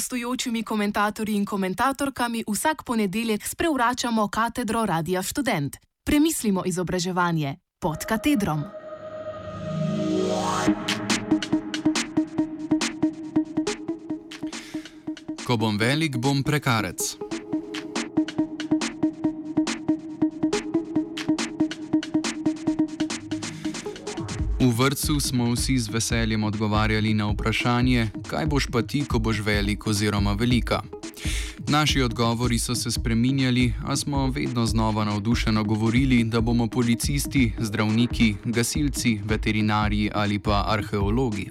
gostujočimi komentatorji in komentatorkami vsak ponedeljek sprevračamo katedro Radia Student. Premislimo izobraževanje pod katedrom. Ko bom velik, bom prekarec. V vrtu smo vsi z veseljem odgovarjali na vprašanje, kaj boš pa ti, ko boš velik oziroma velika. Naši odgovori so se spreminjali, a smo vedno znova navdušeno govorili, da bomo policisti, zdravniki, gasilci, veterinarji ali pa arheologi.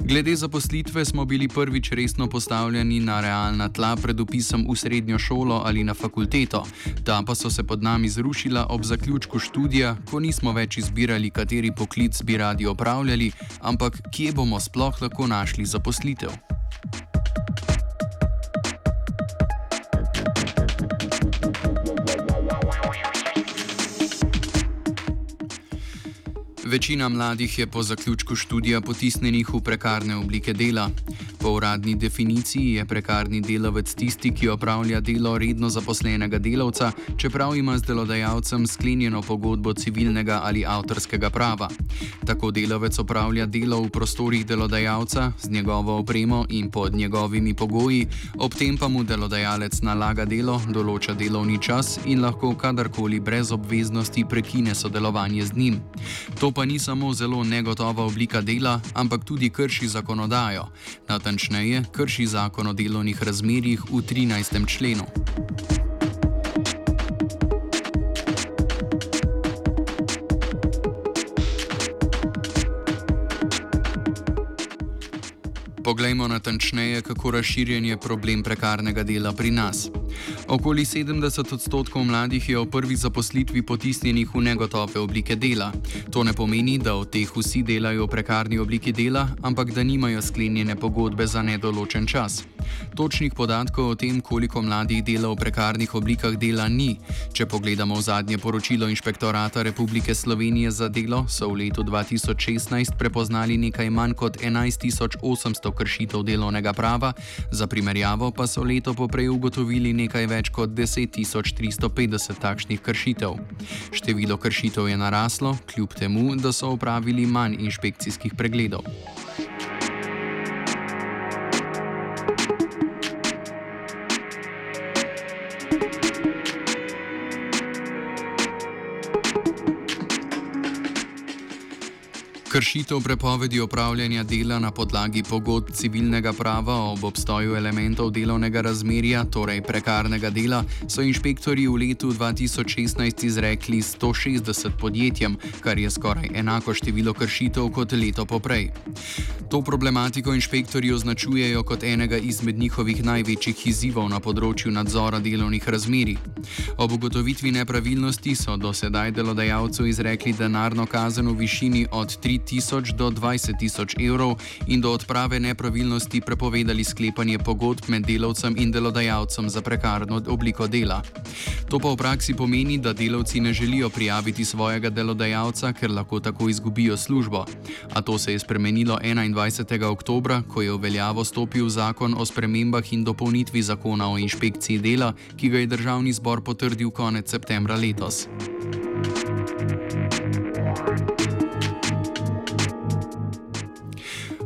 Glede zaposlitve smo bili prvič resno postavljeni na realna tla pred upisom v srednjo šolo ali na fakulteto, ta pa so se pod nami zrušila ob zaključku študija, ko nismo več izbirali, kateri poklic bi radi opravljali, ampak kje bomo sploh lahko našli zaposlitev. Večina mladih je po zaključku študija potisnjenih v prekarne oblike dela. Po uradni definiciji je prekarni delavec tisti, ki opravlja delo redno zaposlenega delavca, čeprav ima z delodajalcem sklenjeno pogodbo civilnega ali avtorskega prava. Tako delavec opravlja delo v prostorih delodajalca z njegovo opremo in pod njegovimi pogoji, ob tem pa mu delodajalec nalaga delo, določa delovni čas in lahko kadarkoli brez obveznosti prekine sodelovanje z njim. To pa ni samo zelo negotova oblika dela, ampak tudi krši zakonodajo natančneje krši zakon o delovnih razmerjih v 13. členu. Poglejmo natančneje, kako razširjen je problem prekarnega dela pri nas. Okoli 70 odstotkov mladih je v prvi zaposlitvi potisnjenih v negotove oblike dela. To ne pomeni, da od teh vsi delajo v prekarni obliki dela, ampak da nimajo sklenjene pogodbe za nedoločen čas. Točnih podatkov o tem, koliko mladih dela v prekarnih oblikah dela, ni. Če pogledamo zadnje poročilo Inšpektorata Republike Slovenije za delo, so v letu 2016 prepoznali nekaj manj kot 11.800 kršitev delovnega prava, za primerjavo pa so leto poprej ugotovili nekaj več kot 10.350 takšnih kršitev. Število kršitev je naraslo, kljub temu, da so opravili manj inšpekcijskih pregledov. Kršitev prepovedi opravljanja dela na podlagi pogodb civilnega prava ob obstoju elementov delovnega razmerja, torej prekarnega dela, so inšpektori v letu 2016 izrekli 160 podjetjem, kar je skoraj enako število kršitev kot leto poprej. To problematiko inšpektori označujejo kot enega izmed njihovih največjih izzivov na področju nadzora delovnih razmerij. Ob ugotovitvi nepravilnosti so do sedaj delodajalcu izrekli denarno kazen v višini od 3 tisoč do 20 tisoč evrov in do odprave nepravilnosti prepovedali sklepanje pogodb med delavcem in delodajalcem za prekarno obliko dela. To pa v praksi pomeni, da delavci ne želijo prijaviti svojega delodajalca, ker lahko tako izgubijo službo. A to se je spremenilo 21. oktober, ko je v veljavo stopil zakon o spremembah in dopolnitvi zakona o inšpekciji dela, ki ga je državni zbor potrdil konec septembra letos.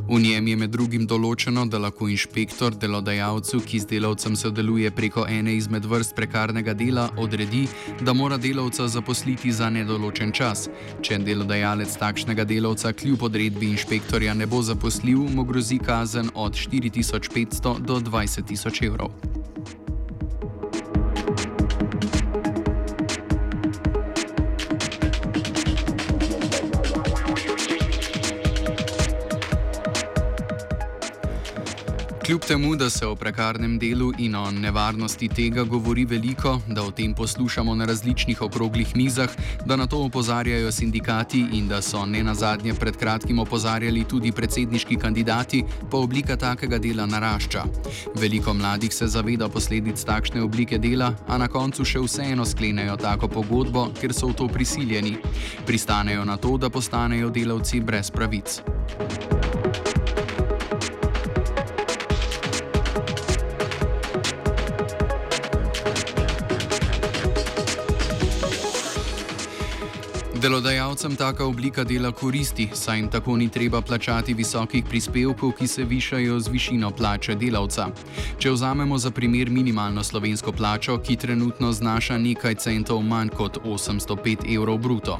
V njem je med drugim določeno, da lahko inšpektor delodajalcu, ki z delavcem sodeluje preko ene izmed vrst prekarnega dela, odredi, da mora delavca zaposliti za nedoločen čas. Če delodajalec takšnega delavca kljub odredbi inšpektorja ne bo zaposlil, mu grozi kazen od 4500 do 20 000 evrov. Kljub temu, da se o prekarnem delu in o nevarnosti tega govori veliko, da o tem poslušamo na različnih okroglih mizah, da na to opozarjajo sindikati in da so ne na zadnje pred kratkim opozarjali tudi predsedniški kandidati, pa oblika takega dela narašča. Veliko mladih se zaveda posledic takšne oblike dela, a na koncu še vseeno sklenejo tako pogodbo, ker so v to prisiljeni. Pristanejo na to, da postanejo delavci brez pravic. Thank you Delodajalcem taka oblika dela koristi, saj jim tako ni treba plačati visokih prispevkov, ki se višajo z višino plače delavca. Če vzamemo za primer minimalno slovensko plačo, ki trenutno znaša nekaj centov manj kot 805 evrov bruto.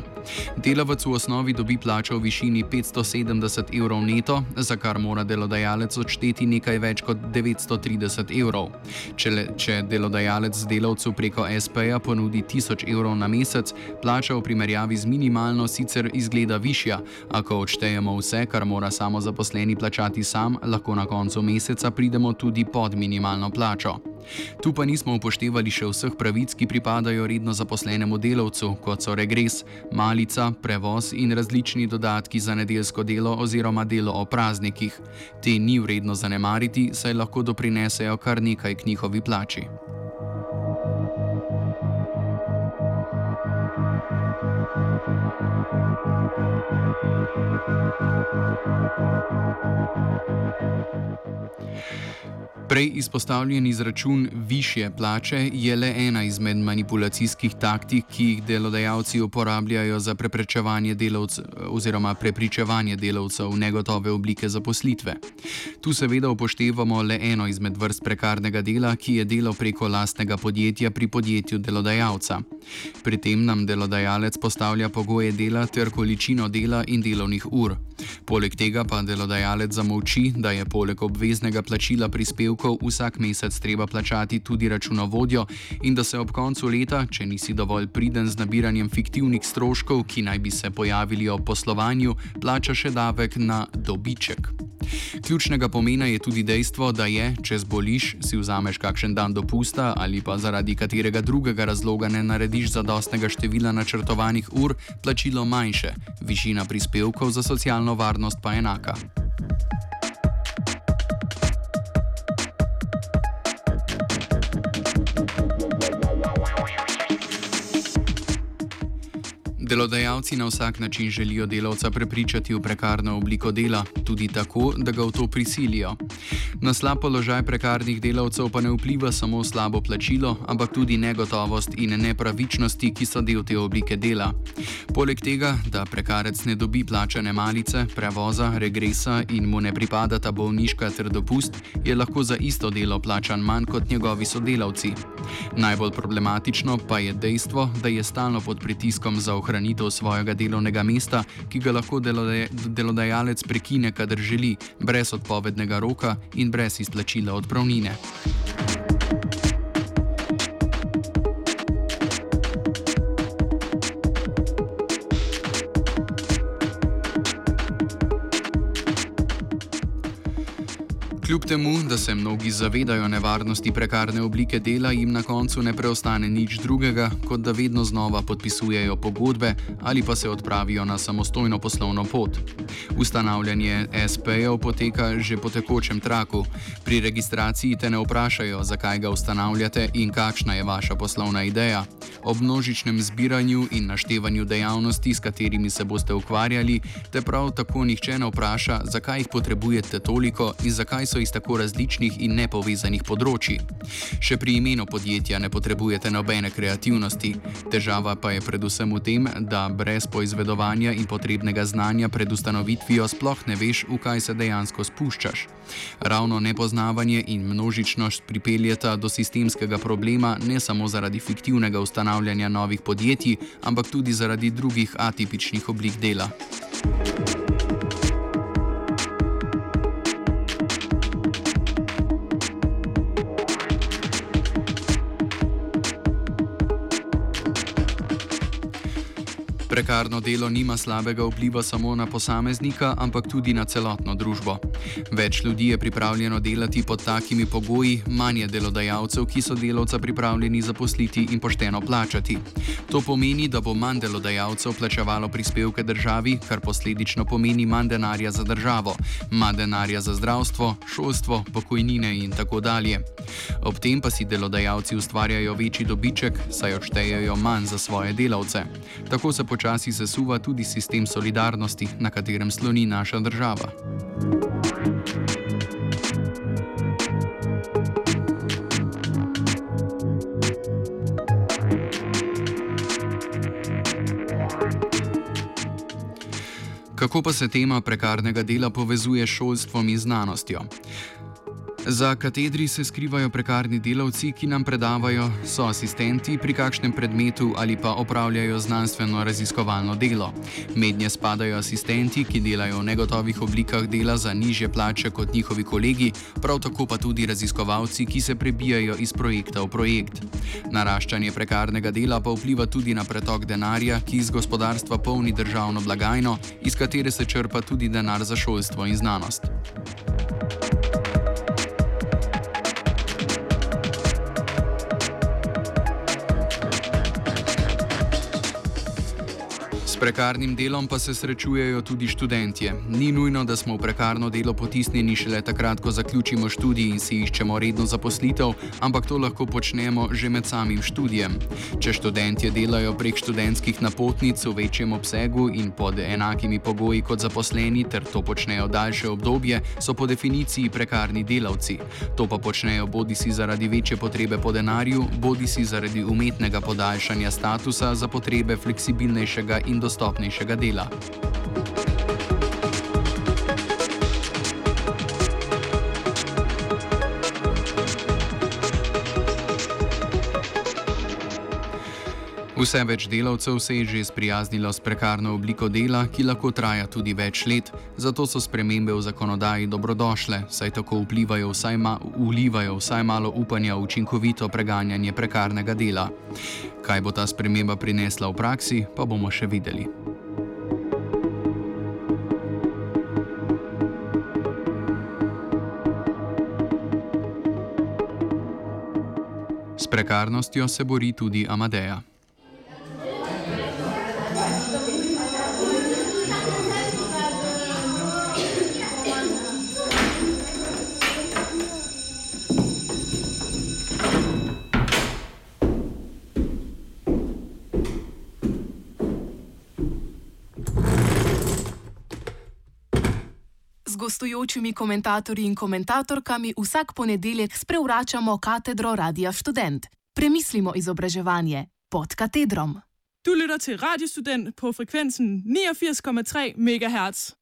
Delavec v osnovi dobi plačo v višini 570 evrov neto, za kar mora delodajalec odšteti nekaj več kot 930 evrov. Če, le, če delodajalec delavcu preko SP-ja ponudi 1000 evrov na mesec, plača v primerjavi z minimalno sicer izgleda višja, a ko odštejemo vse, kar mora samo zaposleni plačati sam, lahko na koncu meseca pridemo tudi pod minimalno plačo. Tu pa nismo upoštevali še vseh pravic, ki pripadajo redno zaposlenemu delavcu, kot so regres, malica, prevoz in različni dodatki za nedeljsko delo oziroma delo o praznikih. Te ni vredno zanemariti, saj lahko doprinesejo kar nekaj k njihovi plači. Prej izpostavljen izračun više plače je le ena izmed manipulacijskih taktik, ki jih delodajalci uporabljajo za preprečevanje delavcev oziroma prepričevanje delavcev v negotove oblike zaposlitve. Tu seveda upoštevamo le eno izmed vrst prekarnega dela, ki je delo preko lastnega podjetja pri podjetju delodajalca. Pri tem nam delodajalec postavlja pogoje dela ter količino dela in delovnih ur. Poleg tega pa delodajalec zamolči, da je poleg obveznega plačila prispevkov vsak mesec treba plačati tudi računovodjo in da se ob koncu leta, če nisi dovolj priden z nabiranjem fiktivnih stroškov, ki naj bi se pojavili ob poslovanju, plača še davek na dobiček. Ključnega pomena je tudi dejstvo, da je, če zboliš, si vzameš kakšen dan dopusta ali pa zaradi katerega drugega razloga ne narediš zadostnega števila načrtovanih ur, plačilo manjše, višina prispevkov za socialno varnost pa enaka. Delodajalci na vsak način želijo delavca prepričati v prekarno obliko dela, tudi tako, da ga v to prisilijo. Na slab položaj prekarnih delavcev pa ne vpliva samo slabo plačilo, ampak tudi negotovost in nepravičnosti, ki so del te oblike dela. Poleg tega, da prekarec ne dobi plačane malice, prevoza, regresa in mu ne pripada ta bolniška ter dopust, je lahko za isto delo plačan manj kot njegovi sodelavci. Najbolj problematično pa je dejstvo, da je stalno pod pritiskom za ohranitev ohranitev svojega delovnega mesta, ki ga lahko delodajalec prekine, kadar želi, brez odpovednega roka in brez izplačila odpravnine. Kljub temu, da se mnogi zavedajo nevarnosti prekarne oblike dela, jim na koncu ne preostane nič drugega, kot da vedno znova podpisujejo pogodbe ali pa se odpravijo na samostojno poslovno pot. Ustanavljanje SP-jev poteka že po tekočem traku. Pri registraciji te ne vprašajo, zakaj ga ustanavljate in kakšna je vaša poslovna ideja. Ob množičnem zbiranju in naštevanju dejavnosti, s katerimi se boste ukvarjali, te prav tako nihče ne vpraša, zakaj jih potrebujete toliko in zakaj so so iz tako različnih in nepovezanih področji. Še pri imenu podjetja ne potrebujete nobene kreativnosti, težava pa je predvsem v tem, da brez poizvedovanja in potrebnega znanja pred ustanovitvijo sploh ne veš, v kaj se dejansko spuščaš. Ravno nepoznavanje in množičnost pripeljeta do sistemskega problema ne samo zaradi fiktivnega ustanavljanja novih podjetij, ampak tudi zaradi drugih atipičnih oblik dela. Prekarno delo nima slabega vpliva samo na posameznika, ampak tudi na celotno družbo. Več ljudi je pripravljeno delati pod takimi pogoji, manj je delodajalcev, ki so delavca pripravljeni zaposliti in pošteno plačati. To pomeni, da bo manj delodajalcev plačevalo prispevke državi, kar posledično pomeni manj denarja za državo, manj denarja za zdravstvo, šolstvo, pokojnine in tako dalje. Ob tem pa si delodajalci ustvarjajo večji dobiček, saj odštejejo manj za svoje delavce. Tako se počasi počasi sesuva tudi sistem solidarnosti, na katerem sloni naša država. Kako pa se tema prekarnega dela povezuje s šolstvom in znanostjo? Za katedri se skrivajo prekarni delavci, ki nam predavajo, so asistenti pri kakšnem predmetu ali pa opravljajo znanstveno raziskovalno delo. Mednje spadajo asistenti, ki delajo v negotovih oblikah dela za nižje plače kot njihovi kolegi, prav tako pa tudi raziskovalci, ki se prebijajo iz projekta v projekt. Naraščanje prekarnega dela pa vpliva tudi na pretok denarja, ki iz gospodarstva polni državno blagajno, iz katere se črpa tudi denar za šolstvo in znanost. S prekarnim delom pa se srečujejo tudi študentje. Ni nujno, da smo v prekarno delo potisnjeni šele takrat, ko zaključimo študij in si iščemo redno zaposlitev, ampak to lahko počnemo že med samim študijem. Če študentje delajo prek študentskih napotnic v večjem obsegu in pod enakimi pogoji kot zaposleni, ter to počnejo daljše obdobje, so po definiciji prekarni delavci. To pa počnejo bodi si zaradi večje potrebe po denarju, bodi si zaradi umetnega podaljšanja statusa za potrebe fleksibilnejšega in dostopnejšega dela. Vse več delavcev se je že sprijaznilo s prekarno obliko dela, ki lahko traja tudi več let, zato so spremembe v zakonodaji dobrodošle, saj tako vplivajo vsaj, ma vlivajo vsaj malo upanja v učinkovito preganjanje prekarnega dela. Kaj bo ta sprememba prinesla v praksi, pa bomo še videli. S prekarnostjo se bori tudi Amadeja. Gostujočimi komentatorji in komentatorkami vsak ponedeljek sprevračamo katedro Radia Student. Premislimo izobraževanje pod katedrom. Du lytter til Radiostudent på frekvensen 89,3 MHz.